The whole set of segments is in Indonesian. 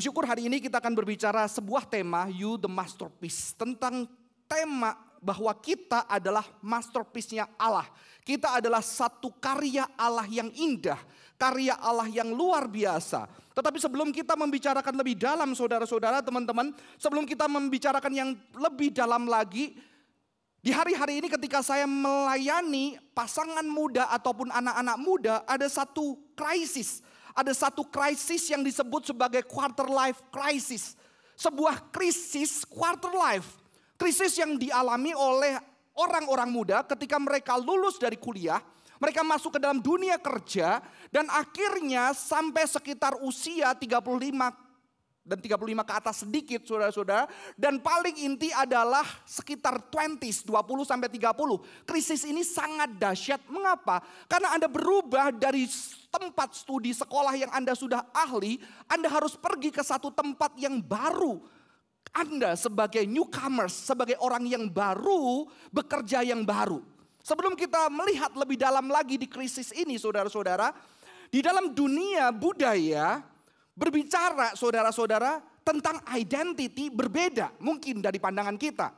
Bersyukur hari ini kita akan berbicara sebuah tema You the Masterpiece tentang tema bahwa kita adalah masterpiece-nya Allah. Kita adalah satu karya Allah yang indah, karya Allah yang luar biasa. Tetapi sebelum kita membicarakan lebih dalam saudara-saudara, teman-teman, sebelum kita membicarakan yang lebih dalam lagi, di hari-hari ini ketika saya melayani pasangan muda ataupun anak-anak muda, ada satu krisis. Ada satu krisis yang disebut sebagai quarter life crisis. Sebuah krisis quarter life. Krisis yang dialami oleh orang-orang muda ketika mereka lulus dari kuliah, mereka masuk ke dalam dunia kerja dan akhirnya sampai sekitar usia 35 dan 35 ke atas sedikit saudara-saudara dan paling inti adalah sekitar 20s 20 sampai 30. Krisis ini sangat dahsyat. Mengapa? Karena Anda berubah dari tempat studi sekolah yang Anda sudah ahli, Anda harus pergi ke satu tempat yang baru anda sebagai newcomers, sebagai orang yang baru, bekerja yang baru. Sebelum kita melihat lebih dalam lagi di krisis ini saudara-saudara, di dalam dunia budaya berbicara saudara-saudara tentang identity berbeda mungkin dari pandangan kita.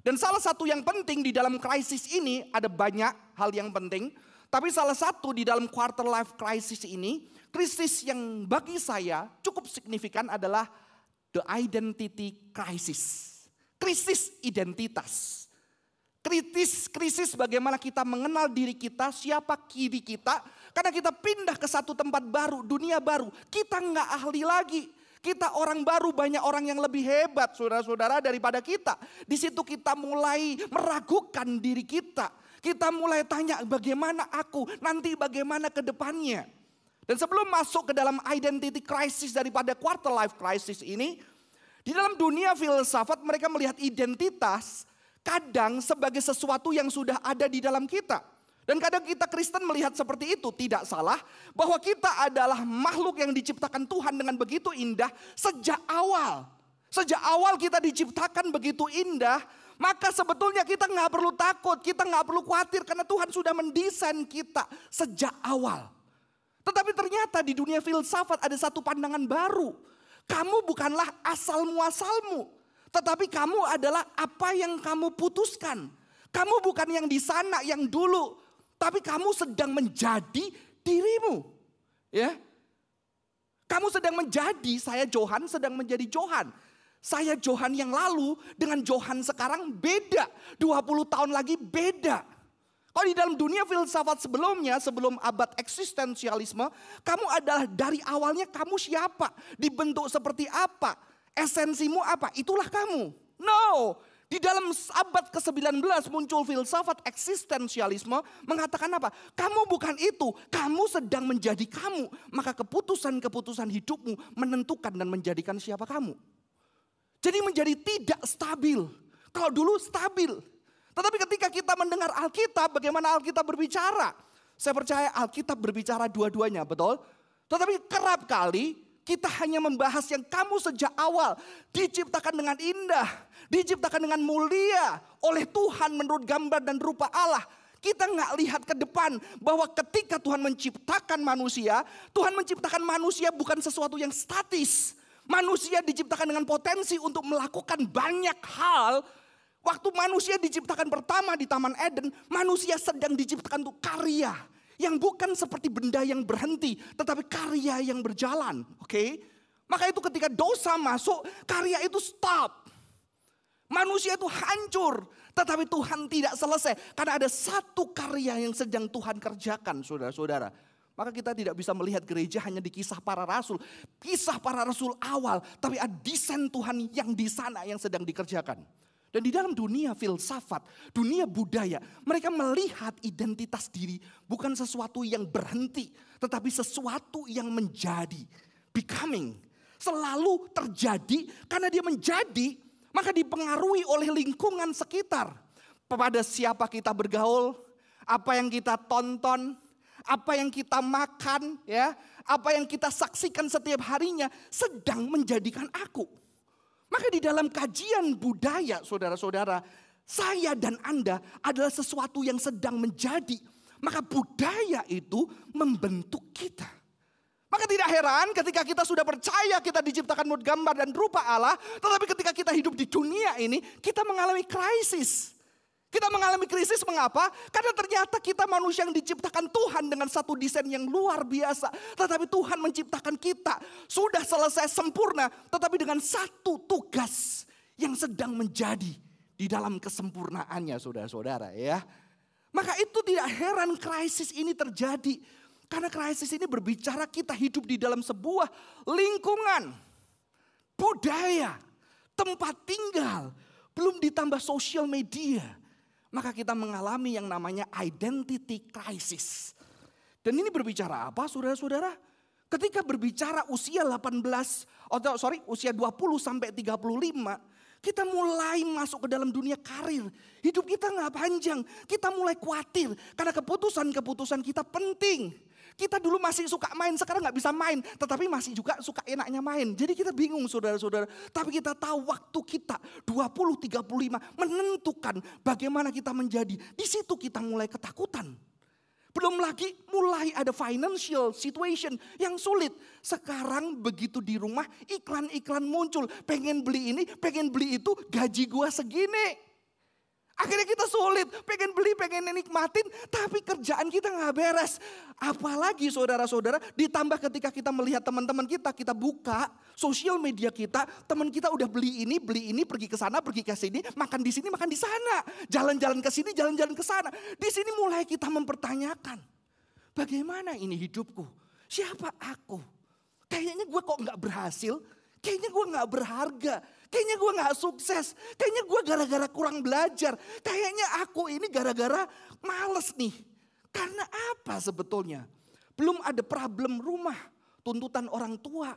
Dan salah satu yang penting di dalam krisis ini ada banyak hal yang penting. Tapi salah satu di dalam quarter life crisis ini, krisis yang bagi saya cukup signifikan adalah the identity crisis. Krisis identitas. Kritis, krisis bagaimana kita mengenal diri kita, siapa kiri kita. Karena kita pindah ke satu tempat baru, dunia baru. Kita nggak ahli lagi. Kita orang baru, banyak orang yang lebih hebat saudara-saudara daripada kita. Di situ kita mulai meragukan diri kita. Kita mulai tanya bagaimana aku, nanti bagaimana ke depannya. Dan sebelum masuk ke dalam identity crisis daripada quarter life crisis ini, di dalam dunia filsafat mereka melihat identitas kadang sebagai sesuatu yang sudah ada di dalam kita. Dan kadang kita Kristen melihat seperti itu, tidak salah bahwa kita adalah makhluk yang diciptakan Tuhan dengan begitu indah sejak awal. Sejak awal kita diciptakan begitu indah, maka sebetulnya kita nggak perlu takut, kita nggak perlu khawatir karena Tuhan sudah mendesain kita sejak awal. Tetapi ternyata di dunia filsafat ada satu pandangan baru. Kamu bukanlah asal muasalmu. Tetapi kamu adalah apa yang kamu putuskan. Kamu bukan yang di sana, yang dulu. Tapi kamu sedang menjadi dirimu. Ya, Kamu sedang menjadi, saya Johan sedang menjadi Johan. Saya Johan yang lalu dengan Johan sekarang beda. 20 tahun lagi beda. Kalau di dalam dunia filsafat sebelumnya, sebelum abad eksistensialisme, kamu adalah dari awalnya kamu siapa, dibentuk seperti apa, esensimu apa, itulah kamu. No, di dalam abad ke-19 muncul filsafat eksistensialisme mengatakan apa? Kamu bukan itu, kamu sedang menjadi kamu. Maka keputusan-keputusan hidupmu menentukan dan menjadikan siapa kamu. Jadi menjadi tidak stabil. Kalau dulu stabil, tetapi ketika kita mendengar Alkitab, bagaimana Alkitab berbicara? Saya percaya Alkitab berbicara dua-duanya, betul? Tetapi kerap kali kita hanya membahas yang kamu sejak awal diciptakan dengan indah, diciptakan dengan mulia oleh Tuhan menurut gambar dan rupa Allah. Kita nggak lihat ke depan bahwa ketika Tuhan menciptakan manusia, Tuhan menciptakan manusia bukan sesuatu yang statis. Manusia diciptakan dengan potensi untuk melakukan banyak hal Waktu manusia diciptakan pertama di Taman Eden, manusia sedang diciptakan untuk karya. Yang bukan seperti benda yang berhenti, tetapi karya yang berjalan. Oke? Okay? Maka itu ketika dosa masuk, karya itu stop. Manusia itu hancur, tetapi Tuhan tidak selesai. Karena ada satu karya yang sedang Tuhan kerjakan, saudara-saudara. Maka kita tidak bisa melihat gereja hanya di kisah para rasul. Kisah para rasul awal, tapi ada desain Tuhan yang di sana yang sedang dikerjakan. Dan di dalam dunia filsafat, dunia budaya, mereka melihat identitas diri bukan sesuatu yang berhenti, tetapi sesuatu yang menjadi, becoming. Selalu terjadi karena dia menjadi, maka dipengaruhi oleh lingkungan sekitar. Pada siapa kita bergaul, apa yang kita tonton, apa yang kita makan, ya, apa yang kita saksikan setiap harinya sedang menjadikan aku. Maka di dalam kajian budaya saudara-saudara, saya dan Anda adalah sesuatu yang sedang menjadi. Maka budaya itu membentuk kita. Maka tidak heran ketika kita sudah percaya kita diciptakan menurut gambar dan rupa Allah. Tetapi ketika kita hidup di dunia ini, kita mengalami krisis. Kita mengalami krisis mengapa? Karena ternyata kita manusia yang diciptakan Tuhan dengan satu desain yang luar biasa. Tetapi Tuhan menciptakan kita sudah selesai sempurna. Tetapi dengan satu tugas yang sedang menjadi di dalam kesempurnaannya saudara-saudara ya. Maka itu tidak heran krisis ini terjadi. Karena krisis ini berbicara kita hidup di dalam sebuah lingkungan, budaya, tempat tinggal, belum ditambah sosial media. Maka kita mengalami yang namanya identity crisis. Dan ini berbicara apa saudara-saudara? Ketika berbicara usia 18, atau sorry usia 20 sampai 35, kita mulai masuk ke dalam dunia karir. Hidup kita nggak panjang. Kita mulai khawatir karena keputusan-keputusan kita penting. Kita dulu masih suka main, sekarang nggak bisa main. Tetapi masih juga suka enaknya main. Jadi kita bingung saudara-saudara. Tapi kita tahu waktu kita 20-35 menentukan bagaimana kita menjadi. Di situ kita mulai ketakutan. Belum lagi mulai ada financial situation yang sulit. Sekarang begitu di rumah iklan-iklan muncul. Pengen beli ini, pengen beli itu, gaji gua segini. Akhirnya kita sulit, pengen beli, pengen nikmatin, tapi kerjaan kita nggak beres. Apalagi saudara-saudara, ditambah ketika kita melihat teman-teman kita, kita buka sosial media kita, teman kita udah beli ini, beli ini, pergi ke sana, pergi ke sini, makan di sini, makan di sana, jalan-jalan ke sini, jalan-jalan ke sana. Di sini mulai kita mempertanyakan, bagaimana ini hidupku? Siapa aku? Kayaknya gue kok nggak berhasil, kayaknya gue nggak berharga. Kayaknya gue gak sukses. Kayaknya gue gara-gara kurang belajar. Kayaknya aku ini gara-gara males nih. Karena apa sebetulnya? Belum ada problem rumah. Tuntutan orang tua.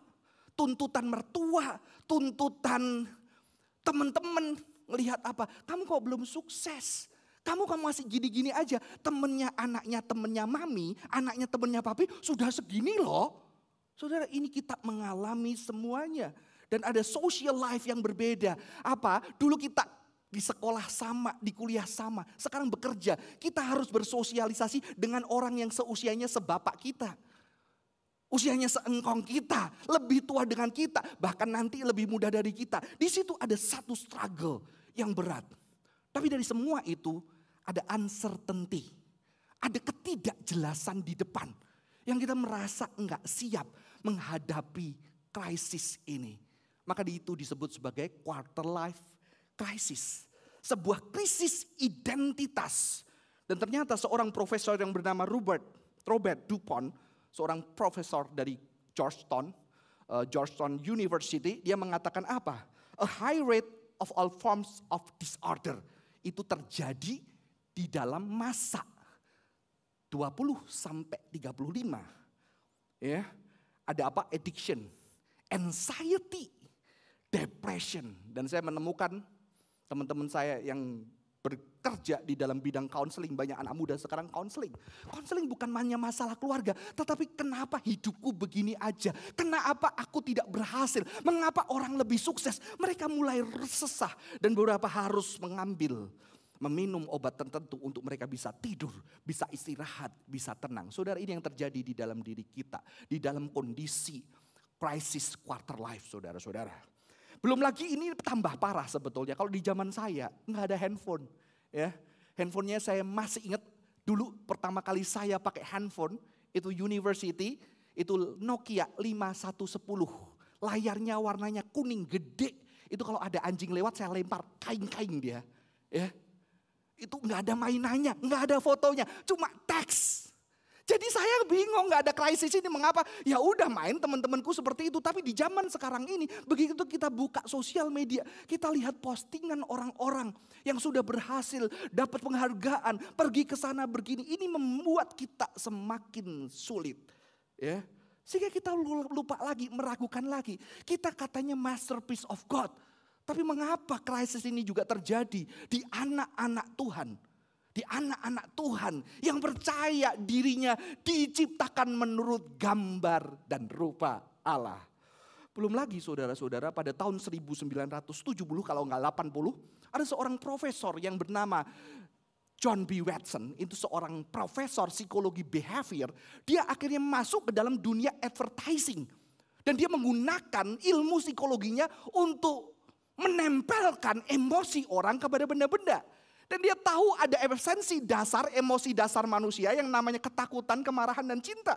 Tuntutan mertua. Tuntutan teman-teman. Melihat apa? Kamu kok belum sukses? Kamu kamu masih gini-gini aja. Temennya anaknya temennya mami. Anaknya temennya papi. Sudah segini loh. Saudara ini kita mengalami semuanya dan ada social life yang berbeda. Apa? Dulu kita di sekolah sama, di kuliah sama. Sekarang bekerja, kita harus bersosialisasi dengan orang yang seusianya sebapak kita. Usianya seengkong kita, lebih tua dengan kita, bahkan nanti lebih muda dari kita. Di situ ada satu struggle yang berat. Tapi dari semua itu ada uncertainty. Ada ketidakjelasan di depan. Yang kita merasa enggak siap menghadapi krisis ini. Maka itu disebut sebagai quarter life crisis. Sebuah krisis identitas. Dan ternyata seorang profesor yang bernama Robert, Robert Dupont, seorang profesor dari Georgetown, uh, Georgetown University, dia mengatakan apa? A high rate of all forms of disorder itu terjadi di dalam masa 20 sampai 35. Ya. Ada apa? Addiction, anxiety, depression. Dan saya menemukan teman-teman saya yang bekerja di dalam bidang counseling, banyak anak muda sekarang counseling. Counseling bukan hanya masalah keluarga, tetapi kenapa hidupku begini aja? Kenapa aku tidak berhasil? Mengapa orang lebih sukses? Mereka mulai resesah dan beberapa harus mengambil meminum obat tertentu untuk mereka bisa tidur, bisa istirahat, bisa tenang. Saudara ini yang terjadi di dalam diri kita, di dalam kondisi crisis quarter life saudara-saudara. Belum lagi ini tambah parah sebetulnya. Kalau di zaman saya nggak ada handphone, ya handphonenya saya masih ingat dulu pertama kali saya pakai handphone itu University itu Nokia 5110. Layarnya warnanya kuning gede. Itu kalau ada anjing lewat saya lempar kain-kain dia. Ya. Itu nggak ada mainannya, nggak ada fotonya, cuma teks. Jadi saya bingung nggak ada krisis ini mengapa? Ya udah main teman-temanku seperti itu. Tapi di zaman sekarang ini begitu kita buka sosial media, kita lihat postingan orang-orang yang sudah berhasil dapat penghargaan, pergi ke sana begini. Ini membuat kita semakin sulit. Ya. Sehingga kita lupa lagi, meragukan lagi. Kita katanya masterpiece of God. Tapi mengapa krisis ini juga terjadi di anak-anak Tuhan? Di anak-anak Tuhan yang percaya dirinya diciptakan menurut gambar dan rupa Allah. Belum lagi saudara-saudara pada tahun 1970 kalau nggak 80 ada seorang profesor yang bernama John B. Watson itu seorang profesor psikologi behavior. Dia akhirnya masuk ke dalam dunia advertising. Dan dia menggunakan ilmu psikologinya untuk menempelkan emosi orang kepada benda-benda. Dan dia tahu ada esensi dasar, emosi dasar manusia yang namanya ketakutan, kemarahan, dan cinta.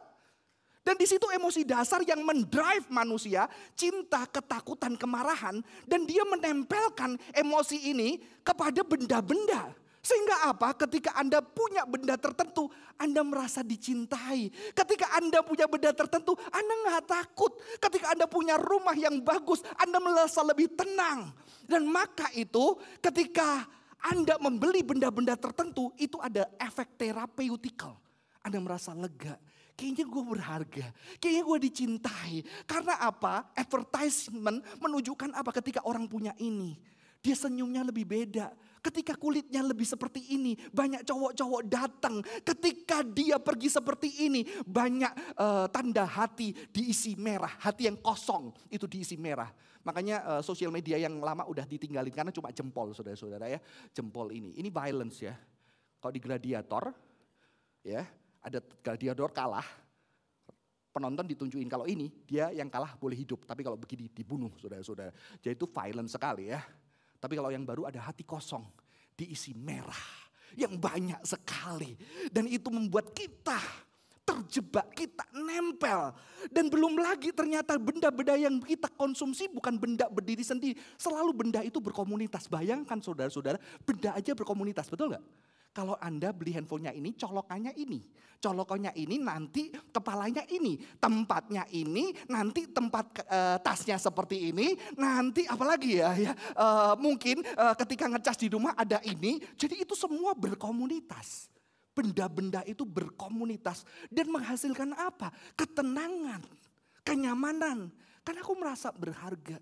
Dan di situ emosi dasar yang mendrive manusia, cinta, ketakutan, kemarahan. Dan dia menempelkan emosi ini kepada benda-benda. Sehingga apa? Ketika Anda punya benda tertentu, Anda merasa dicintai. Ketika Anda punya benda tertentu, Anda nggak takut. Ketika Anda punya rumah yang bagus, Anda merasa lebih tenang. Dan maka itu ketika anda membeli benda-benda tertentu itu ada efek terapeutikal. Anda merasa lega. Kayaknya gue berharga. Kayaknya gue dicintai. Karena apa? Advertisement menunjukkan apa ketika orang punya ini. Dia senyumnya lebih beda. Ketika kulitnya lebih seperti ini, banyak cowok-cowok datang. Ketika dia pergi seperti ini, banyak uh, tanda hati diisi merah. Hati yang kosong itu diisi merah. Makanya uh, sosial media yang lama udah ditinggalin karena cuma jempol saudara-saudara ya. Jempol ini. Ini violence ya. Kalau di gladiator ya, ada gladiator kalah, penonton ditunjukin kalau ini dia yang kalah boleh hidup, tapi kalau begini dibunuh saudara-saudara. Jadi itu violent sekali ya. Tapi kalau yang baru ada hati kosong, diisi merah yang banyak sekali. Dan itu membuat kita terjebak, kita nempel. Dan belum lagi ternyata benda-benda yang kita konsumsi bukan benda berdiri sendiri. Selalu benda itu berkomunitas. Bayangkan saudara-saudara, benda aja berkomunitas, betul gak? Kalau Anda beli handphonenya ini, colokannya ini. Colokannya ini nanti kepalanya ini. Tempatnya ini, nanti tempat e, tasnya seperti ini. Nanti apalagi ya, ya e, mungkin e, ketika ngecas di rumah ada ini. Jadi itu semua berkomunitas. Benda-benda itu berkomunitas. Dan menghasilkan apa? Ketenangan, kenyamanan. Karena aku merasa berharga.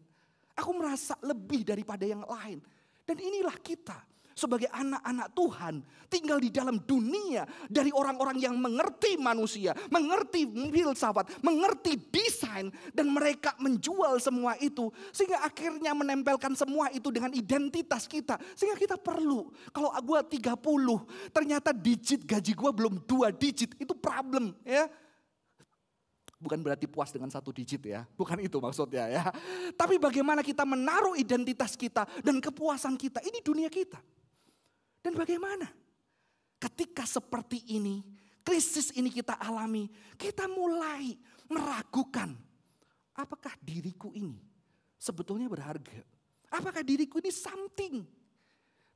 Aku merasa lebih daripada yang lain. Dan inilah kita sebagai anak-anak Tuhan tinggal di dalam dunia dari orang-orang yang mengerti manusia, mengerti filsafat, mengerti desain dan mereka menjual semua itu sehingga akhirnya menempelkan semua itu dengan identitas kita sehingga kita perlu kalau gua 30 ternyata digit gaji gua belum dua digit itu problem ya bukan berarti puas dengan satu digit ya. Bukan itu maksudnya ya. Tapi bagaimana kita menaruh identitas kita dan kepuasan kita. Ini dunia kita. Dan bagaimana? Ketika seperti ini, krisis ini kita alami, kita mulai meragukan. Apakah diriku ini sebetulnya berharga? Apakah diriku ini something?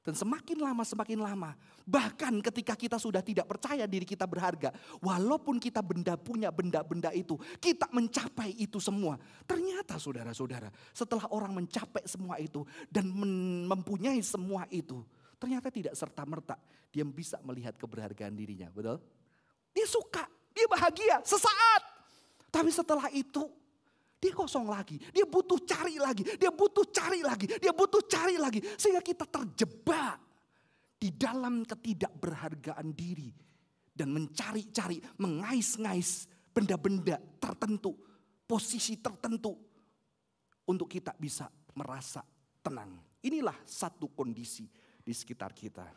Dan semakin lama semakin lama, bahkan ketika kita sudah tidak percaya diri kita berharga, walaupun kita benda punya benda-benda itu, kita mencapai itu semua. Ternyata saudara-saudara, setelah orang mencapai semua itu dan mempunyai semua itu, Ternyata tidak serta-merta dia bisa melihat keberhargaan dirinya, betul? Dia suka, dia bahagia sesaat. Tapi setelah itu dia kosong lagi, dia butuh cari lagi, dia butuh cari lagi, dia butuh cari lagi. Sehingga kita terjebak di dalam ketidakberhargaan diri. Dan mencari-cari, mengais-ngais benda-benda tertentu, posisi tertentu. Untuk kita bisa merasa tenang. Inilah satu kondisi di sekitar kita.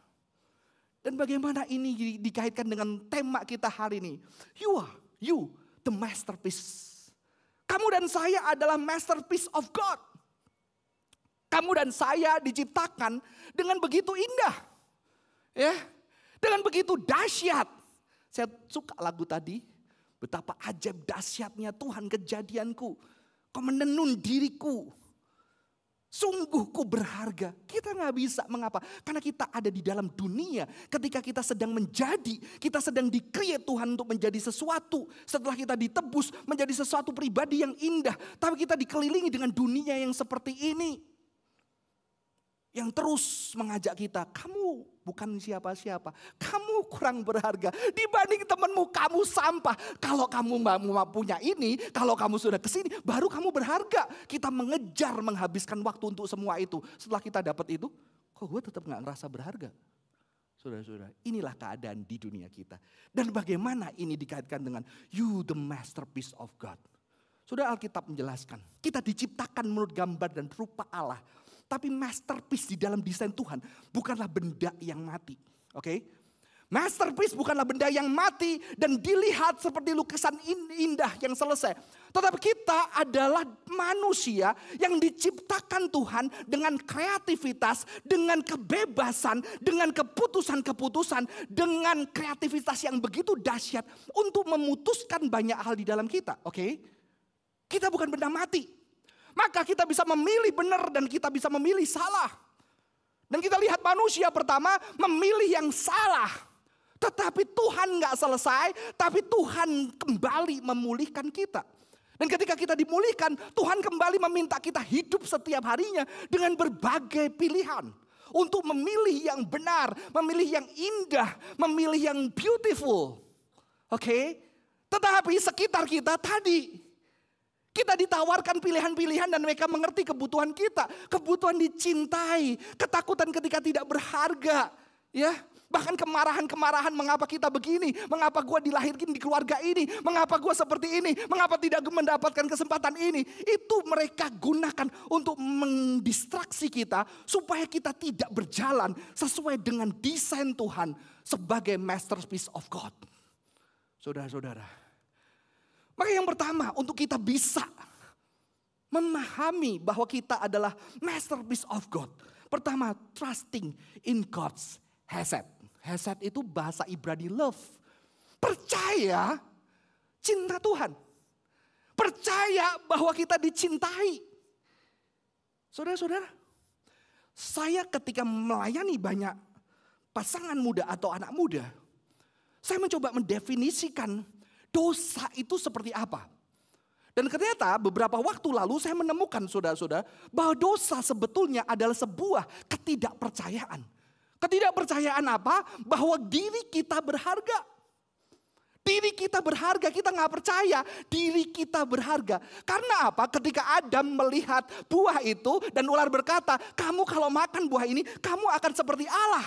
Dan bagaimana ini dikaitkan dengan tema kita hari ini? You are, you, the masterpiece. Kamu dan saya adalah masterpiece of God. Kamu dan saya diciptakan dengan begitu indah. Ya, dengan begitu dahsyat. Saya suka lagu tadi. Betapa ajaib dahsyatnya Tuhan kejadianku. Kau menenun diriku. Sungguh ku berharga. Kita nggak bisa mengapa? Karena kita ada di dalam dunia. Ketika kita sedang menjadi, kita sedang di Tuhan untuk menjadi sesuatu. Setelah kita ditebus menjadi sesuatu pribadi yang indah. Tapi kita dikelilingi dengan dunia yang seperti ini yang terus mengajak kita, kamu bukan siapa-siapa, kamu kurang berharga dibanding temanmu, kamu sampah. Kalau kamu mau punya ini, kalau kamu sudah ke sini, baru kamu berharga. Kita mengejar menghabiskan waktu untuk semua itu. Setelah kita dapat itu, kok gue tetap gak ngerasa berharga? Saudara-saudara, inilah keadaan di dunia kita. Dan bagaimana ini dikaitkan dengan you the masterpiece of God. Sudah Alkitab menjelaskan, kita diciptakan menurut gambar dan rupa Allah tapi masterpiece di dalam desain Tuhan bukanlah benda yang mati. Oke? Okay? Masterpiece bukanlah benda yang mati dan dilihat seperti lukisan indah yang selesai. Tetapi kita adalah manusia yang diciptakan Tuhan dengan kreativitas, dengan kebebasan, dengan keputusan-keputusan, dengan kreativitas yang begitu dahsyat untuk memutuskan banyak hal di dalam kita. Oke? Okay? Kita bukan benda mati. Maka kita bisa memilih benar dan kita bisa memilih salah. Dan kita lihat manusia pertama memilih yang salah. Tetapi Tuhan nggak selesai, tapi Tuhan kembali memulihkan kita. Dan ketika kita dimulihkan, Tuhan kembali meminta kita hidup setiap harinya dengan berbagai pilihan. Untuk memilih yang benar, memilih yang indah, memilih yang beautiful. Oke? Okay? Tetapi sekitar kita tadi, kita ditawarkan pilihan-pilihan dan mereka mengerti kebutuhan kita. Kebutuhan dicintai, ketakutan ketika tidak berharga. Ya, Bahkan kemarahan-kemarahan mengapa kita begini, mengapa gue dilahirkan di keluarga ini, mengapa gue seperti ini, mengapa tidak mendapatkan kesempatan ini. Itu mereka gunakan untuk mendistraksi kita supaya kita tidak berjalan sesuai dengan desain Tuhan sebagai masterpiece of God. Saudara-saudara. Maka yang pertama untuk kita bisa memahami bahwa kita adalah masterpiece of God. Pertama, trusting in God's hesed. Hesed itu bahasa Ibrani love. Percaya cinta Tuhan. Percaya bahwa kita dicintai. Saudara-saudara, saya ketika melayani banyak pasangan muda atau anak muda, saya mencoba mendefinisikan dosa itu seperti apa. Dan ternyata beberapa waktu lalu saya menemukan saudara-saudara bahwa dosa sebetulnya adalah sebuah ketidakpercayaan. Ketidakpercayaan apa? Bahwa diri kita berharga. Diri kita berharga, kita nggak percaya diri kita berharga. Karena apa? Ketika Adam melihat buah itu dan ular berkata, kamu kalau makan buah ini, kamu akan seperti Allah.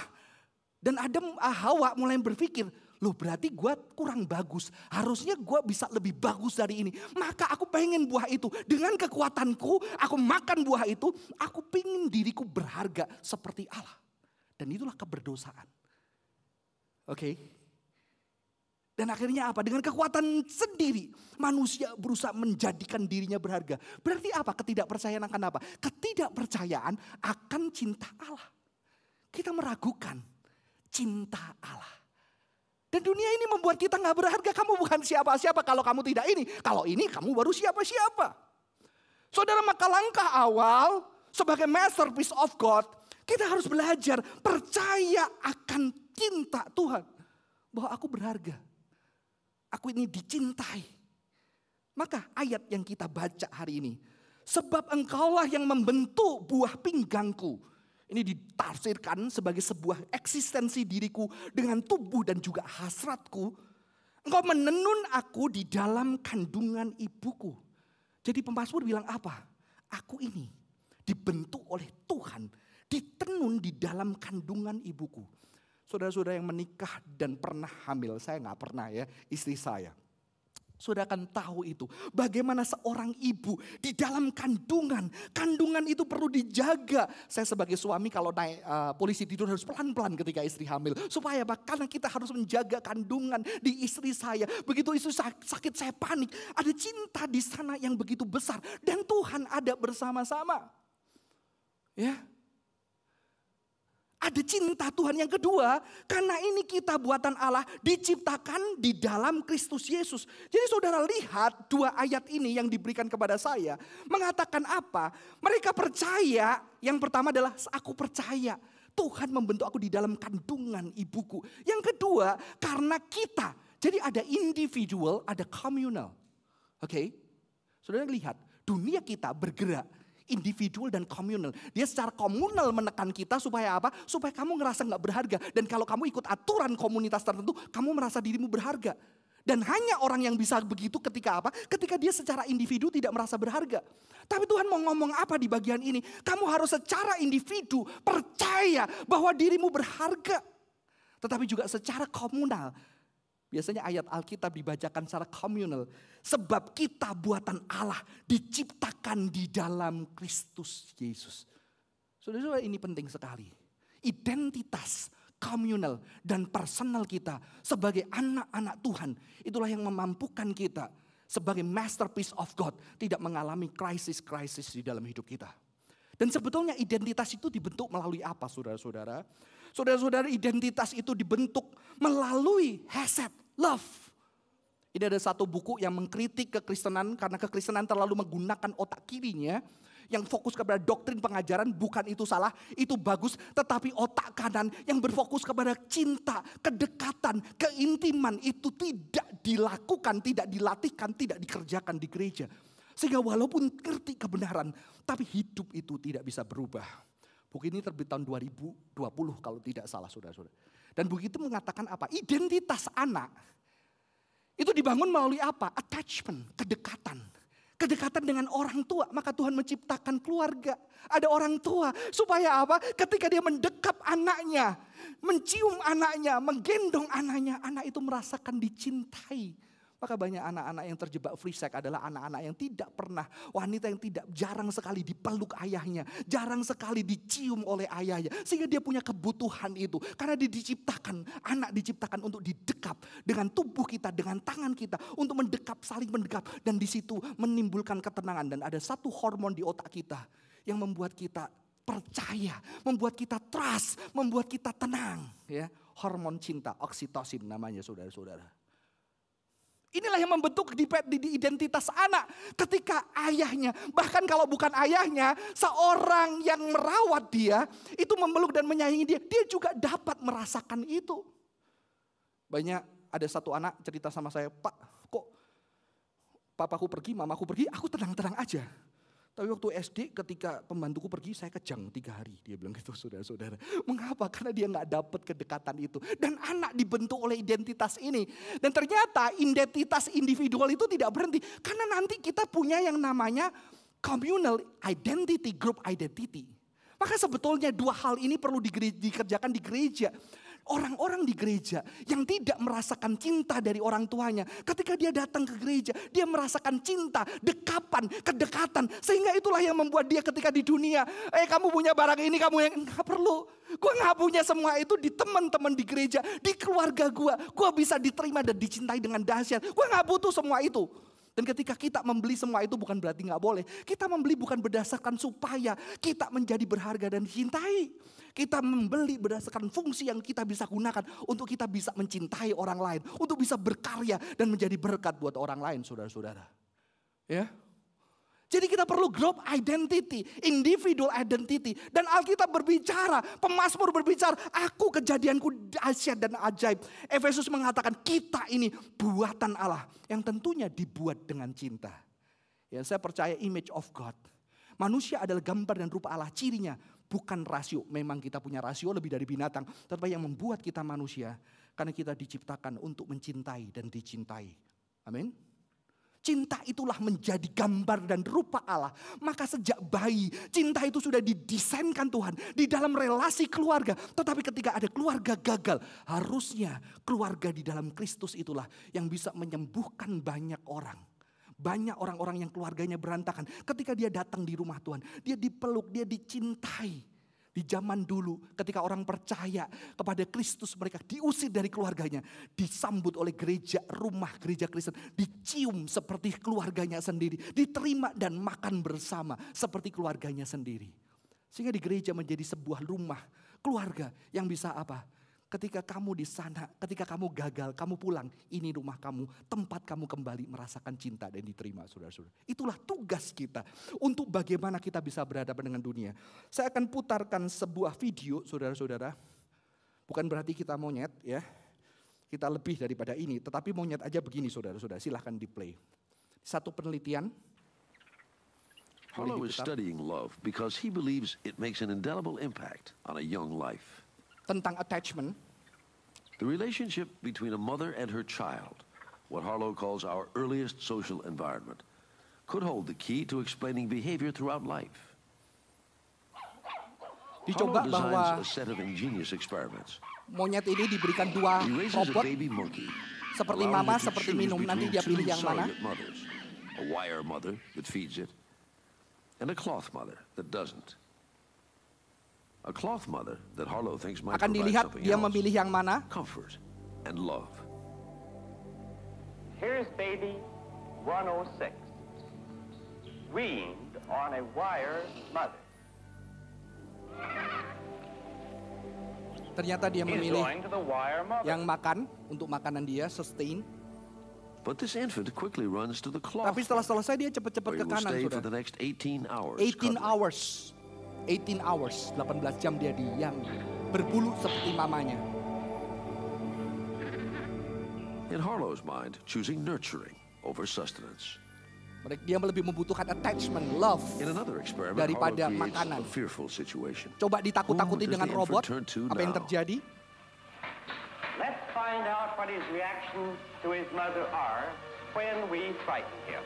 Dan Adam ah, Hawa mulai berpikir, loh berarti gue kurang bagus. Harusnya gue bisa lebih bagus dari ini. Maka aku pengen buah itu. Dengan kekuatanku, aku makan buah itu. Aku pengen diriku berharga seperti Allah. Dan itulah keberdosaan. Oke. Okay? Dan akhirnya apa? Dengan kekuatan sendiri manusia berusaha menjadikan dirinya berharga. Berarti apa? Ketidakpercayaan akan apa? Ketidakpercayaan akan cinta Allah. Kita meragukan cinta Allah. Dan dunia ini membuat kita nggak berharga. Kamu bukan siapa-siapa kalau kamu tidak ini. Kalau ini kamu baru siapa-siapa. Saudara maka langkah awal sebagai masterpiece of God kita harus belajar percaya akan cinta Tuhan. Bahwa aku berharga. Aku ini dicintai. Maka ayat yang kita baca hari ini. Sebab engkaulah yang membentuk buah pinggangku. Ini ditafsirkan sebagai sebuah eksistensi diriku dengan tubuh dan juga hasratku. Engkau menenun aku di dalam kandungan ibuku. Jadi pemazmur bilang apa? Aku ini dibentuk oleh Tuhan ditenun di dalam kandungan ibuku. Saudara-saudara yang menikah dan pernah hamil, saya nggak pernah ya, istri saya. Saudara akan tahu itu. Bagaimana seorang ibu di dalam kandungan. Kandungan itu perlu dijaga. Saya sebagai suami kalau naik uh, polisi tidur harus pelan-pelan ketika istri hamil. Supaya apa? Karena kita harus menjaga kandungan di istri saya. Begitu istri sakit saya panik. Ada cinta di sana yang begitu besar. Dan Tuhan ada bersama-sama. Ya, ada cinta Tuhan yang kedua, karena ini kita buatan Allah diciptakan di dalam Kristus Yesus. Jadi saudara lihat dua ayat ini yang diberikan kepada saya mengatakan apa? Mereka percaya, yang pertama adalah aku percaya Tuhan membentuk aku di dalam kandungan ibuku. Yang kedua, karena kita. Jadi ada individual, ada communal. Oke? Okay? Saudara lihat, dunia kita bergerak individual dan komunal. Dia secara komunal menekan kita supaya apa? Supaya kamu ngerasa nggak berharga. Dan kalau kamu ikut aturan komunitas tertentu, kamu merasa dirimu berharga. Dan hanya orang yang bisa begitu ketika apa? Ketika dia secara individu tidak merasa berharga. Tapi Tuhan mau ngomong apa di bagian ini? Kamu harus secara individu percaya bahwa dirimu berharga. Tetapi juga secara komunal Biasanya ayat Alkitab dibacakan secara komunal. Sebab kita buatan Allah diciptakan di dalam Kristus Yesus. Saudara-saudara ini penting sekali. Identitas, communal dan personal kita sebagai anak-anak Tuhan. Itulah yang memampukan kita sebagai masterpiece of God tidak mengalami krisis-krisis di dalam hidup kita. Dan sebetulnya identitas itu dibentuk melalui apa saudara-saudara? Saudara-saudara identitas itu dibentuk melalui hesed, love. Ini ada satu buku yang mengkritik kekristenan karena kekristenan terlalu menggunakan otak kirinya yang fokus kepada doktrin pengajaran bukan itu salah, itu bagus, tetapi otak kanan yang berfokus kepada cinta, kedekatan, keintiman itu tidak dilakukan, tidak dilatihkan, tidak dikerjakan di gereja. Sehingga walaupun ngerti kebenaran, tapi hidup itu tidak bisa berubah. Buku ini terbit tahun 2020 kalau tidak salah saudara-saudara. Dan buku itu mengatakan apa? Identitas anak itu dibangun melalui apa? Attachment, kedekatan. Kedekatan dengan orang tua, maka Tuhan menciptakan keluarga. Ada orang tua supaya apa? Ketika dia mendekap anaknya, mencium anaknya, menggendong anaknya, anak itu merasakan dicintai. Maka banyak anak-anak yang terjebak free sex adalah anak-anak yang tidak pernah, wanita yang tidak jarang sekali dipeluk ayahnya, jarang sekali dicium oleh ayahnya. Sehingga dia punya kebutuhan itu. Karena dia diciptakan, anak diciptakan untuk didekap dengan tubuh kita, dengan tangan kita. Untuk mendekap, saling mendekap. Dan di situ menimbulkan ketenangan. Dan ada satu hormon di otak kita yang membuat kita percaya, membuat kita trust, membuat kita tenang. Ya, hormon cinta, oksitosin namanya saudara-saudara. Inilah yang membentuk di, identitas anak. Ketika ayahnya, bahkan kalau bukan ayahnya, seorang yang merawat dia, itu memeluk dan menyayangi dia, dia juga dapat merasakan itu. Banyak ada satu anak cerita sama saya, Pak kok papaku pergi, mamaku pergi, aku tenang-tenang aja. Tapi waktu SD ketika pembantuku pergi saya kejang tiga hari. Dia bilang gitu saudara-saudara. Mengapa? Karena dia nggak dapat kedekatan itu. Dan anak dibentuk oleh identitas ini. Dan ternyata identitas individual itu tidak berhenti. Karena nanti kita punya yang namanya communal identity, group identity. Maka sebetulnya dua hal ini perlu dikerjakan di gereja. Orang-orang di gereja yang tidak merasakan cinta dari orang tuanya. Ketika dia datang ke gereja, dia merasakan cinta, dekapan, kedekatan. Sehingga itulah yang membuat dia ketika di dunia, eh kamu punya barang ini, kamu yang nggak perlu. Gue nggak punya semua itu di teman-teman di gereja, di keluarga gue. Gue bisa diterima dan dicintai dengan dahsyat. Gue nggak butuh semua itu. Dan ketika kita membeli semua itu bukan berarti nggak boleh. Kita membeli bukan berdasarkan supaya kita menjadi berharga dan dicintai. Kita membeli berdasarkan fungsi yang kita bisa gunakan untuk kita bisa mencintai orang lain, untuk bisa berkarya dan menjadi berkat buat orang lain, saudara-saudara. Ya, jadi kita perlu group identity, individual identity. Dan Alkitab berbicara, pemazmur berbicara, aku kejadianku dahsyat dan ajaib. Efesus mengatakan kita ini buatan Allah yang tentunya dibuat dengan cinta. Ya, saya percaya image of God. Manusia adalah gambar dan rupa Allah. Cirinya bukan rasio. Memang kita punya rasio lebih dari binatang. Tetapi yang membuat kita manusia. Karena kita diciptakan untuk mencintai dan dicintai. Amin. Cinta itulah menjadi gambar dan rupa Allah. Maka sejak bayi, cinta itu sudah didesainkan Tuhan di dalam relasi keluarga. Tetapi ketika ada keluarga gagal, harusnya keluarga di dalam Kristus itulah yang bisa menyembuhkan banyak orang. Banyak orang-orang yang keluarganya berantakan. Ketika dia datang di rumah Tuhan, dia dipeluk, dia dicintai. Di zaman dulu ketika orang percaya kepada Kristus mereka diusir dari keluarganya. Disambut oleh gereja rumah gereja Kristen. Dicium seperti keluarganya sendiri. Diterima dan makan bersama seperti keluarganya sendiri. Sehingga di gereja menjadi sebuah rumah keluarga yang bisa apa? Ketika kamu di sana, ketika kamu gagal, kamu pulang, ini rumah kamu, tempat kamu kembali merasakan cinta dan diterima saudara-saudara. Itulah tugas kita untuk bagaimana kita bisa berhadapan dengan dunia. Saya akan putarkan sebuah video saudara-saudara. Bukan berarti kita monyet ya. Kita lebih daripada ini, tetapi monyet aja begini saudara-saudara. Silahkan di play. Satu penelitian. Harlow is studying love because he believes it makes an indelible impact on a young life. Tentang attachment the relationship between a mother and her child, what Harlow calls our earliest social environment, could hold the key to explaining behavior throughout life. Dicoba bahwa a set of ingenious experiments. monyet ini diberikan dua robot seperti mama, seperti minum. Nanti dia pilih yang mana. Mothers, a wire mother that feeds it, and a cloth mother that doesn't. Akan dilihat dia memilih yang mana. Comfort and love. Here's baby 106, weaned on a wire mother. Ternyata dia memilih yang makan untuk makanan dia, sustain. But this infant quickly runs to the cloth Tapi setelah selesai dia cepat-cepat ke kanan sudah. the next 18 hours. 18 cuddling. hours. 18 hours, 18 jam dia diam. Berbulu seperti mamanya. In Harlow's mind, choosing nurturing over sustenance. Mereka dia lebih membutuhkan attachment, love. In another experiment, Daripada makanan. a fearful situation. Coba ditakut-takuti dengan robot. Apa yang terjadi? Let's find out what his reactions to his mother are when we frighten him.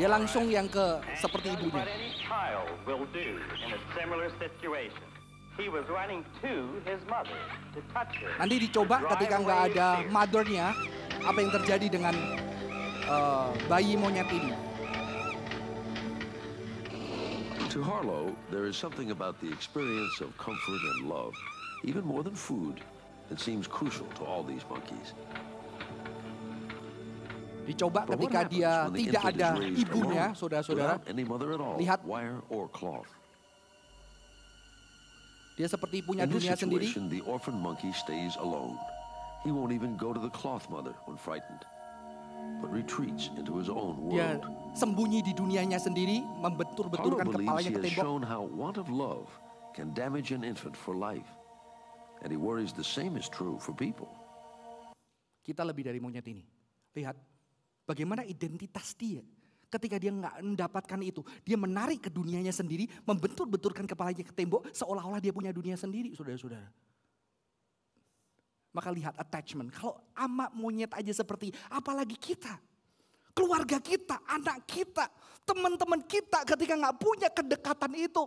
Dia langsung yang ke seperti ibunya. Nanti dicoba ketika nggak ada mothernya, apa yang terjadi dengan eh, bayi monyet ini? To Harlow, there is something about the experience of comfort and love, even more than food, that seems crucial to all these monkeys. Dicoba ketika dia tidak ada ibunya, saudara-saudara. Lihat. Dia seperti punya dunia sendiri. the orphan monkey stays alone. He won't even go to the cloth mother when frightened, but retreats into his own Dia world. sembunyi di dunianya sendiri, membentur-benturkan kepalanya ke tembok. shown how want of love can damage an infant for life. And he worries the same is true for people. Kita lebih dari monyet ini. Lihat bagaimana identitas dia. Ketika dia nggak mendapatkan itu, dia menarik ke dunianya sendiri, membentur-benturkan kepalanya ke tembok, seolah-olah dia punya dunia sendiri, saudara-saudara. Maka lihat attachment. Kalau ama monyet aja seperti, apalagi kita. Keluarga kita, anak kita, teman-teman kita ketika nggak punya kedekatan itu.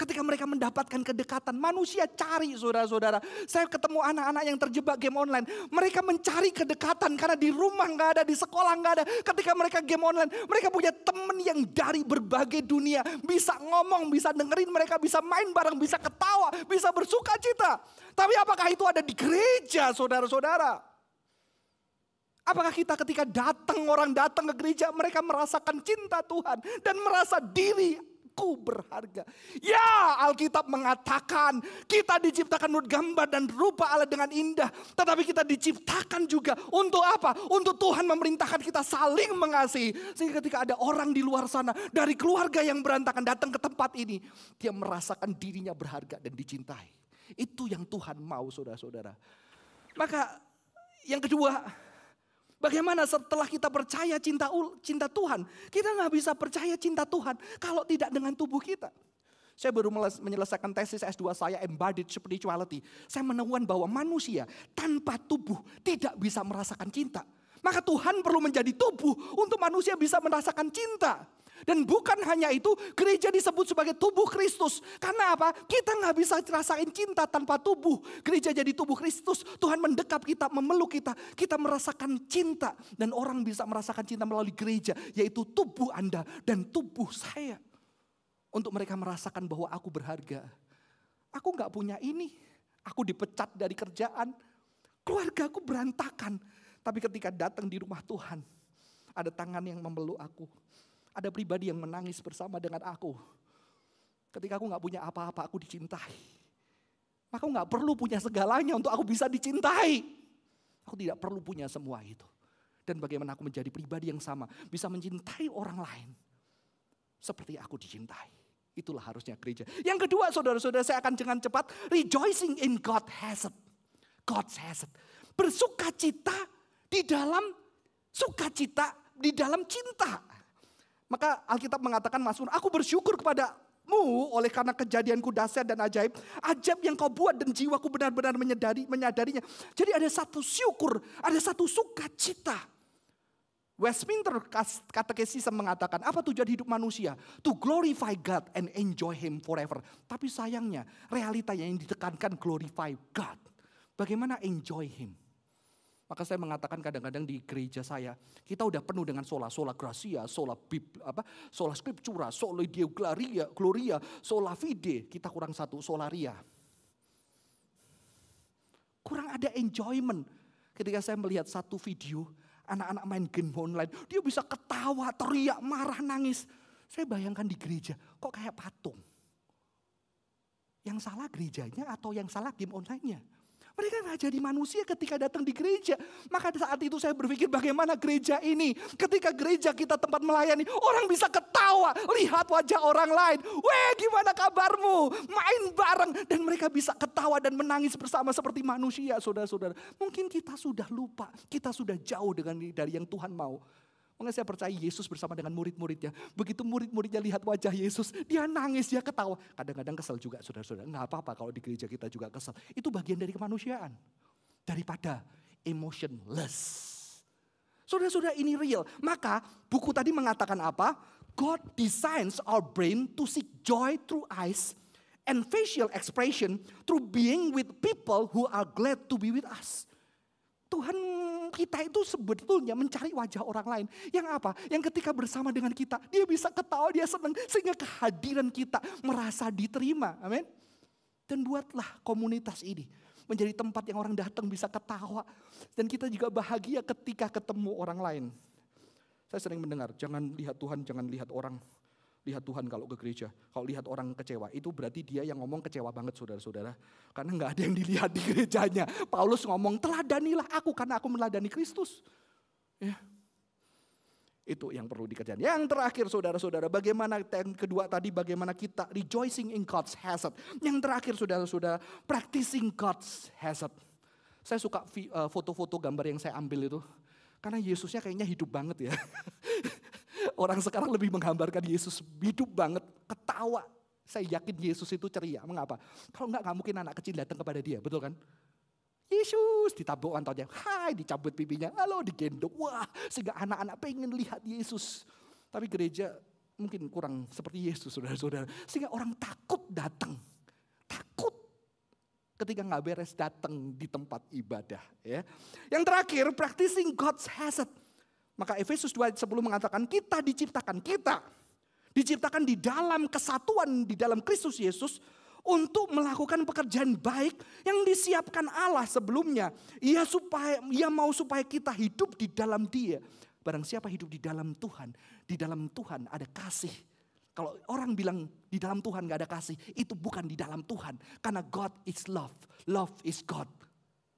Ketika mereka mendapatkan kedekatan, manusia cari saudara-saudara. Saya ketemu anak-anak yang terjebak game online. Mereka mencari kedekatan karena di rumah nggak ada, di sekolah nggak ada. Ketika mereka game online, mereka punya teman yang dari berbagai dunia. Bisa ngomong, bisa dengerin, mereka bisa main bareng, bisa ketawa, bisa bersuka cita. Tapi apakah itu ada di gereja saudara-saudara? Apakah kita ketika datang orang datang ke gereja mereka merasakan cinta Tuhan dan merasa diriku berharga. Ya Alkitab mengatakan kita diciptakan menurut gambar dan rupa Allah dengan indah. Tetapi kita diciptakan juga untuk apa? Untuk Tuhan memerintahkan kita saling mengasihi. Sehingga ketika ada orang di luar sana dari keluarga yang berantakan datang ke tempat ini. Dia merasakan dirinya berharga dan dicintai. Itu yang Tuhan mau saudara-saudara. Maka yang kedua Bagaimana setelah kita percaya cinta cinta Tuhan, kita nggak bisa percaya cinta Tuhan kalau tidak dengan tubuh kita. Saya baru menyelesaikan tesis S2 saya Embodied Spirituality. Saya menemukan bahwa manusia tanpa tubuh tidak bisa merasakan cinta. Maka Tuhan perlu menjadi tubuh untuk manusia bisa merasakan cinta. Dan bukan hanya itu, gereja disebut sebagai tubuh Kristus. Karena apa? Kita nggak bisa rasain cinta tanpa tubuh. Gereja jadi tubuh Kristus. Tuhan mendekap kita, memeluk kita. Kita merasakan cinta. Dan orang bisa merasakan cinta melalui gereja. Yaitu tubuh Anda dan tubuh saya. Untuk mereka merasakan bahwa aku berharga. Aku nggak punya ini. Aku dipecat dari kerjaan. Keluarga aku berantakan. Tapi ketika datang di rumah Tuhan. Ada tangan yang memeluk aku. Ada pribadi yang menangis bersama dengan aku. Ketika aku nggak punya apa-apa, aku dicintai. Maka aku nggak perlu punya segalanya untuk aku bisa dicintai. Aku tidak perlu punya semua itu. Dan bagaimana aku menjadi pribadi yang sama. Bisa mencintai orang lain. Seperti aku dicintai. Itulah harusnya gereja. Yang kedua saudara-saudara saya akan dengan cepat. Rejoicing in God has it. God has it. Bersuka cita di dalam sukacita, di dalam cinta. Maka Alkitab mengatakan Mazmur, aku bersyukur kepadamu oleh karena kejadianku dahsyat dan ajaib. Ajaib yang kau buat dan jiwaku benar-benar menyadari, menyadarinya. Jadi ada satu syukur, ada satu sukacita. Westminster Catechism mengatakan, apa tujuan hidup manusia? To glorify God and enjoy Him forever. Tapi sayangnya, realita yang ditekankan glorify God. Bagaimana enjoy Him? Maka saya mengatakan kadang-kadang di gereja saya, kita udah penuh dengan sola, sola gracia, sola bib, apa, sola scriptura, sola deo gloria, gloria, sola fide. Kita kurang satu, solaria. Kurang ada enjoyment. Ketika saya melihat satu video, anak-anak main game online, dia bisa ketawa, teriak, marah, nangis. Saya bayangkan di gereja, kok kayak patung. Yang salah gerejanya atau yang salah game online-nya? Mereka nggak jadi manusia ketika datang di gereja. Maka saat itu saya berpikir bagaimana gereja ini. Ketika gereja kita tempat melayani, orang bisa ketawa, lihat wajah orang lain. Weh gimana kabarmu? Main bareng. Dan mereka bisa ketawa dan menangis bersama seperti manusia saudara-saudara. Mungkin kita sudah lupa, kita sudah jauh dengan dari yang Tuhan mau. Makanya saya percaya Yesus bersama dengan murid-muridnya. Begitu murid-muridnya lihat wajah Yesus, dia nangis, dia ketawa. Kadang-kadang kesel juga saudara-saudara. Nggak apa-apa kalau di gereja kita juga kesel. Itu bagian dari kemanusiaan. Daripada emotionless. Saudara-saudara ini real. Maka buku tadi mengatakan apa? God designs our brain to seek joy through eyes and facial expression through being with people who are glad to be with us. Tuhan kita itu sebetulnya mencari wajah orang lain. Yang apa? Yang ketika bersama dengan kita, dia bisa ketawa, dia senang. Sehingga kehadiran kita merasa diterima. Amin. Dan buatlah komunitas ini menjadi tempat yang orang datang bisa ketawa. Dan kita juga bahagia ketika ketemu orang lain. Saya sering mendengar, jangan lihat Tuhan, jangan lihat orang lihat Tuhan kalau ke gereja. Kalau lihat orang kecewa, itu berarti dia yang ngomong kecewa banget saudara-saudara. Karena nggak ada yang dilihat di gerejanya. Paulus ngomong, teladanilah aku karena aku meladani Kristus. Ya. Itu yang perlu dikerjakan. Yang terakhir saudara-saudara, bagaimana yang kedua tadi bagaimana kita rejoicing in God's hazard. Yang terakhir saudara-saudara, practicing God's hazard. Saya suka eh, foto-foto gambar yang saya ambil itu. Karena Yesusnya kayaknya hidup banget ya. Orang sekarang lebih menggambarkan Yesus hidup banget, ketawa. Saya yakin Yesus itu ceria. Mengapa? Kalau enggak, enggak mungkin anak kecil datang kepada dia, betul kan? Yesus ditabuk kantongnya, hai dicabut pipinya, halo digendong. Wah, sehingga anak-anak pengen lihat Yesus. Tapi gereja mungkin kurang seperti Yesus, saudara-saudara. Sehingga orang takut datang. Takut ketika nggak beres datang di tempat ibadah. Ya. Yang terakhir, practicing God's hazard. Maka Efesus 2 sebelum mengatakan kita diciptakan, kita diciptakan di dalam kesatuan di dalam Kristus Yesus untuk melakukan pekerjaan baik yang disiapkan Allah sebelumnya. Ia supaya ia mau supaya kita hidup di dalam Dia. Barang siapa hidup di dalam Tuhan, di dalam Tuhan ada kasih. Kalau orang bilang di dalam Tuhan gak ada kasih, itu bukan di dalam Tuhan. Karena God is love, love is God.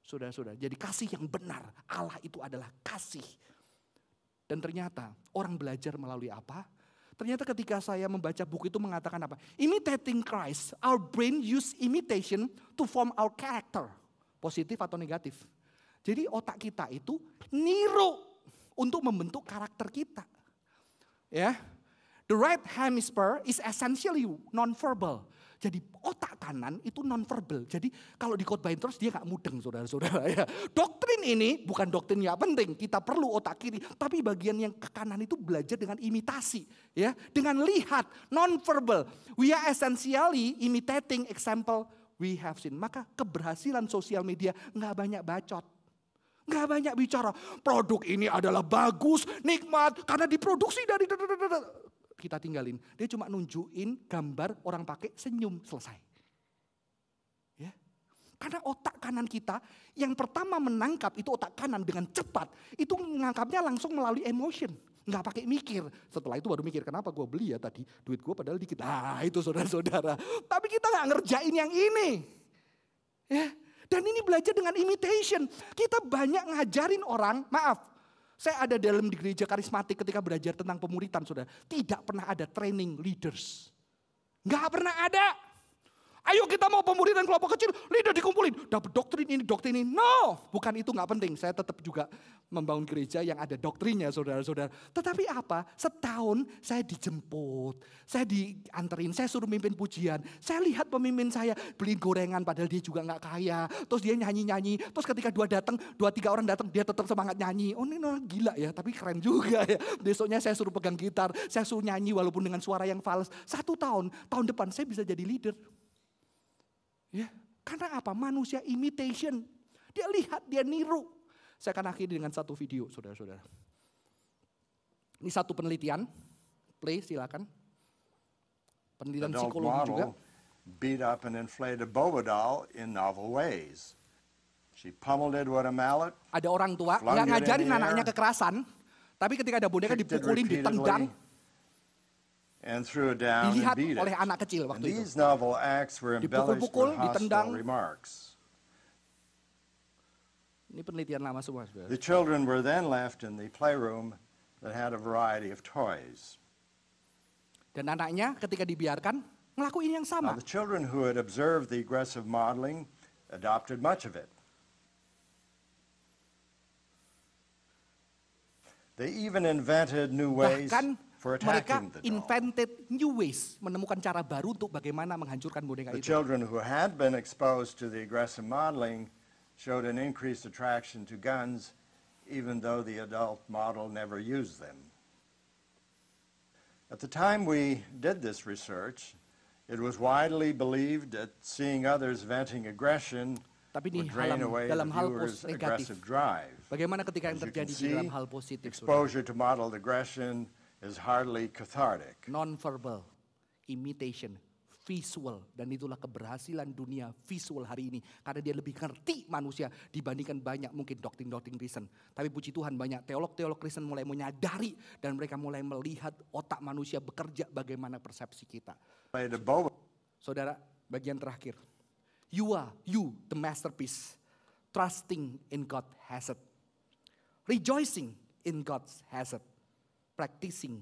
Sudah-sudah, jadi kasih yang benar, Allah itu adalah kasih. Dan ternyata orang belajar melalui apa? Ternyata ketika saya membaca buku itu mengatakan apa? Imitating Christ, our brain use imitation to form our character. Positif atau negatif. Jadi otak kita itu niru untuk membentuk karakter kita. Ya. The right hemisphere is essentially non-verbal. Jadi otak kanan itu non-verbal. Jadi kalau dikotbahin terus dia gak mudeng saudara-saudara ya. Doktrin ini bukan doktrin yang penting. Kita perlu otak kiri. Tapi bagian yang ke kanan itu belajar dengan imitasi. ya Dengan lihat, non-verbal. We are essentially imitating example we have seen. Maka keberhasilan sosial media gak banyak bacot. Gak banyak bicara produk ini adalah bagus, nikmat karena diproduksi dari kita tinggalin. Dia cuma nunjukin gambar orang pakai senyum selesai. Ya. Karena otak kanan kita yang pertama menangkap itu otak kanan dengan cepat. Itu menangkapnya langsung melalui emotion. Nggak pakai mikir. Setelah itu baru mikir kenapa gue beli ya tadi. Duit gue padahal dikit. Ah itu saudara-saudara. Tapi kita nggak ngerjain yang ini. Ya. Dan ini belajar dengan imitation. Kita banyak ngajarin orang, maaf, saya ada dalam di gereja karismatik ketika belajar tentang pemuritan, saudara. Tidak pernah ada training leaders. Nggak pernah ada. Ayo kita mau pemuritan kelompok kecil, leader dikumpulin. Dapat doktrin ini, doktrin ini. No, bukan itu nggak penting. Saya tetap juga membangun gereja yang ada doktrinnya saudara-saudara. Tetapi apa? Setahun saya dijemput, saya dianterin, saya suruh mimpin pujian. Saya lihat pemimpin saya beli gorengan padahal dia juga nggak kaya. Terus dia nyanyi-nyanyi. Terus ketika dua datang, dua tiga orang datang, dia tetap semangat nyanyi. Oh ini orang gila ya, tapi keren juga ya. Besoknya saya suruh pegang gitar, saya suruh nyanyi walaupun dengan suara yang fals. Satu tahun, tahun depan saya bisa jadi leader. Ya, karena apa? Manusia imitation. Dia lihat, dia niru. Saya akan akhiri dengan satu video, saudara-saudara. Ini satu penelitian, play silakan. Penelitian psikologi juga. beat up and inflated Boba doll in novel ways. She pummeled it with a mallet, Ada orang tua nggak in ngajarin anaknya kekerasan, tapi ketika ada boneka dipukulin, ditendang, repeatedly, and threw it down dilihat oleh anak kecil waktu itu. Dipukul-pukul, ditendang. Ini penelitian lama semua. The children were then left in the playroom that had a variety of toys. Dan anaknya ketika dibiarkan ngelakuin yang Now, sama. the children who had observed the aggressive modeling adopted much of it. They even invented new ways Bahkan mereka the invented new ways, menemukan cara baru untuk bagaimana menghancurkan boneka The itu. children who had been exposed to the aggressive modeling showed an increased attraction to guns, even though the adult model never used them. At the time we did this research, it was widely believed that seeing others venting aggression Tapi ini dalam the hal negatif. Bagaimana ketika yang terjadi di see, dalam hal positif, exposure to modeled aggression is hardly cathartic. non-verbal, imitation, visual. Dan itulah keberhasilan dunia visual hari ini. Karena dia lebih ngerti manusia dibandingkan banyak mungkin doktrin-doktrin Kristen. Tapi puji Tuhan banyak teolog-teolog Kristen mulai menyadari dan mereka mulai melihat otak manusia bekerja bagaimana persepsi kita. Saudara, bagian terakhir. You are, you, the masterpiece. Trusting in God has it. Rejoicing in God's has it. Practicing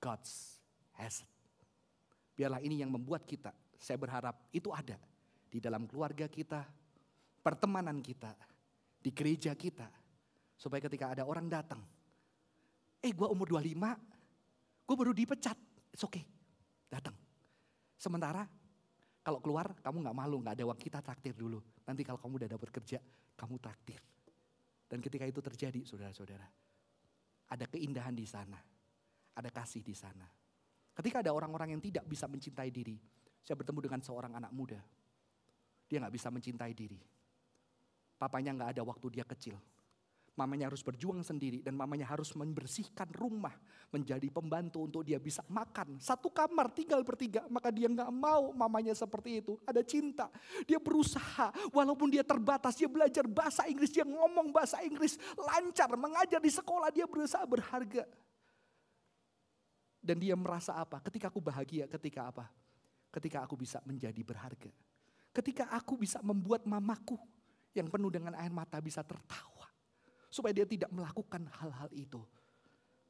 God's it. Biarlah ini yang membuat kita, saya berharap itu ada di dalam keluarga kita, pertemanan kita, di gereja kita. Supaya ketika ada orang datang, eh gua umur 25, gue baru dipecat, it's okay, datang. Sementara kalau keluar kamu nggak malu, nggak ada uang kita traktir dulu. Nanti kalau kamu udah dapat kerja, kamu traktir. Dan ketika itu terjadi, saudara-saudara, ada keindahan di sana, ada kasih di sana. Ketika ada orang-orang yang tidak bisa mencintai diri, saya bertemu dengan seorang anak muda, dia nggak bisa mencintai diri. Papanya nggak ada waktu dia kecil. Mamanya harus berjuang sendiri dan mamanya harus membersihkan rumah menjadi pembantu untuk dia bisa makan. Satu kamar tinggal bertiga, maka dia nggak mau mamanya seperti itu. Ada cinta, dia berusaha walaupun dia terbatas, dia belajar bahasa Inggris, dia ngomong bahasa Inggris lancar, mengajar di sekolah, dia berusaha berharga. Dan dia merasa apa? Ketika aku bahagia, ketika apa? Ketika aku bisa menjadi berharga. Ketika aku bisa membuat mamaku yang penuh dengan air mata bisa tertawa. Supaya dia tidak melakukan hal-hal itu.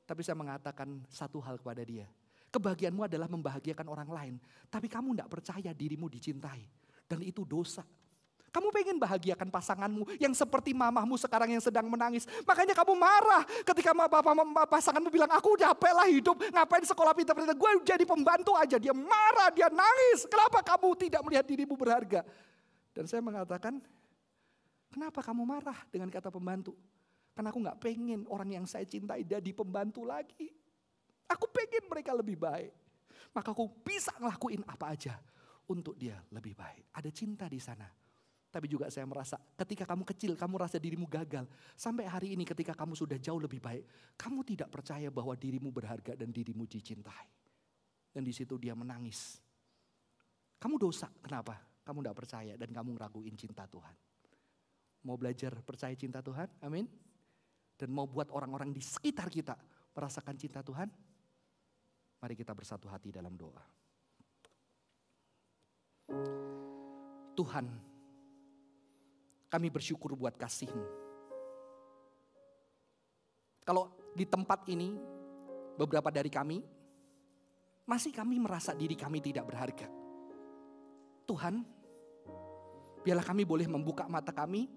Tapi saya mengatakan satu hal kepada dia. Kebahagiaanmu adalah membahagiakan orang lain. Tapi kamu tidak percaya dirimu dicintai. Dan itu dosa. Kamu pengen bahagiakan pasanganmu yang seperti mamahmu sekarang yang sedang menangis. Makanya kamu marah ketika bapak pasanganmu bilang, aku capek lah hidup, ngapain sekolah pintar-pintar, gue jadi pembantu aja. Dia marah, dia nangis. Kenapa kamu tidak melihat dirimu berharga? Dan saya mengatakan, kenapa kamu marah dengan kata pembantu? Karena aku nggak pengen orang yang saya cintai jadi pembantu lagi. Aku pengen mereka lebih baik. Maka aku bisa ngelakuin apa aja untuk dia lebih baik. Ada cinta di sana. Tapi juga saya merasa ketika kamu kecil kamu rasa dirimu gagal. Sampai hari ini ketika kamu sudah jauh lebih baik. Kamu tidak percaya bahwa dirimu berharga dan dirimu dicintai. Dan di situ dia menangis. Kamu dosa, kenapa? Kamu tidak percaya dan kamu ngeraguin cinta Tuhan. Mau belajar percaya cinta Tuhan? Amin. Dan mau buat orang-orang di sekitar kita merasakan cinta Tuhan? Mari kita bersatu hati dalam doa. Tuhan, kami bersyukur buat kasih-Mu. Kalau di tempat ini, beberapa dari kami, masih kami merasa diri kami tidak berharga. Tuhan, biarlah kami boleh membuka mata kami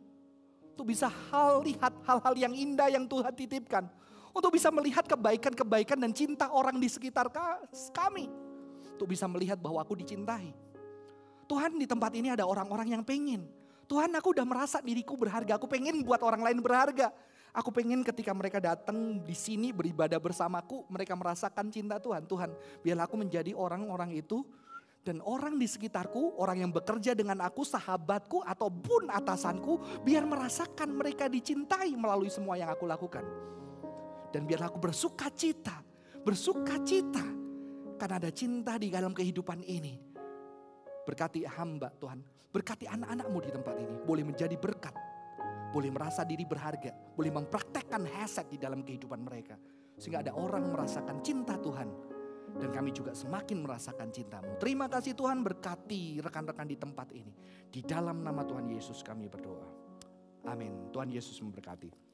untuk bisa hal lihat hal-hal yang indah yang Tuhan titipkan. Untuk bisa melihat kebaikan-kebaikan dan cinta orang di sekitar ka- kami. Untuk bisa melihat bahwa aku dicintai. Tuhan di tempat ini ada orang-orang yang pengen. Tuhan aku udah merasa diriku berharga. Aku pengen buat orang lain berharga. Aku pengen ketika mereka datang di sini beribadah bersamaku. Mereka merasakan cinta Tuhan. Tuhan biarlah aku menjadi orang-orang itu Dan orang di sekitarku, orang yang bekerja dengan aku, sahabatku ataupun atasanku, biar merasakan mereka dicintai melalui semua yang aku lakukan. Dan biar aku bersuka cita, bersuka cita. Karena ada cinta di dalam kehidupan ini. Berkati hamba Tuhan, berkati anak-anakmu di tempat ini. Boleh menjadi berkat, boleh merasa diri berharga, boleh mempraktekkan hasad di dalam kehidupan mereka. Sehingga ada orang merasakan cinta Tuhan dan kami juga semakin merasakan cintamu. Terima kasih Tuhan berkati rekan-rekan di tempat ini. Di dalam nama Tuhan Yesus kami berdoa. Amin. Tuhan Yesus memberkati.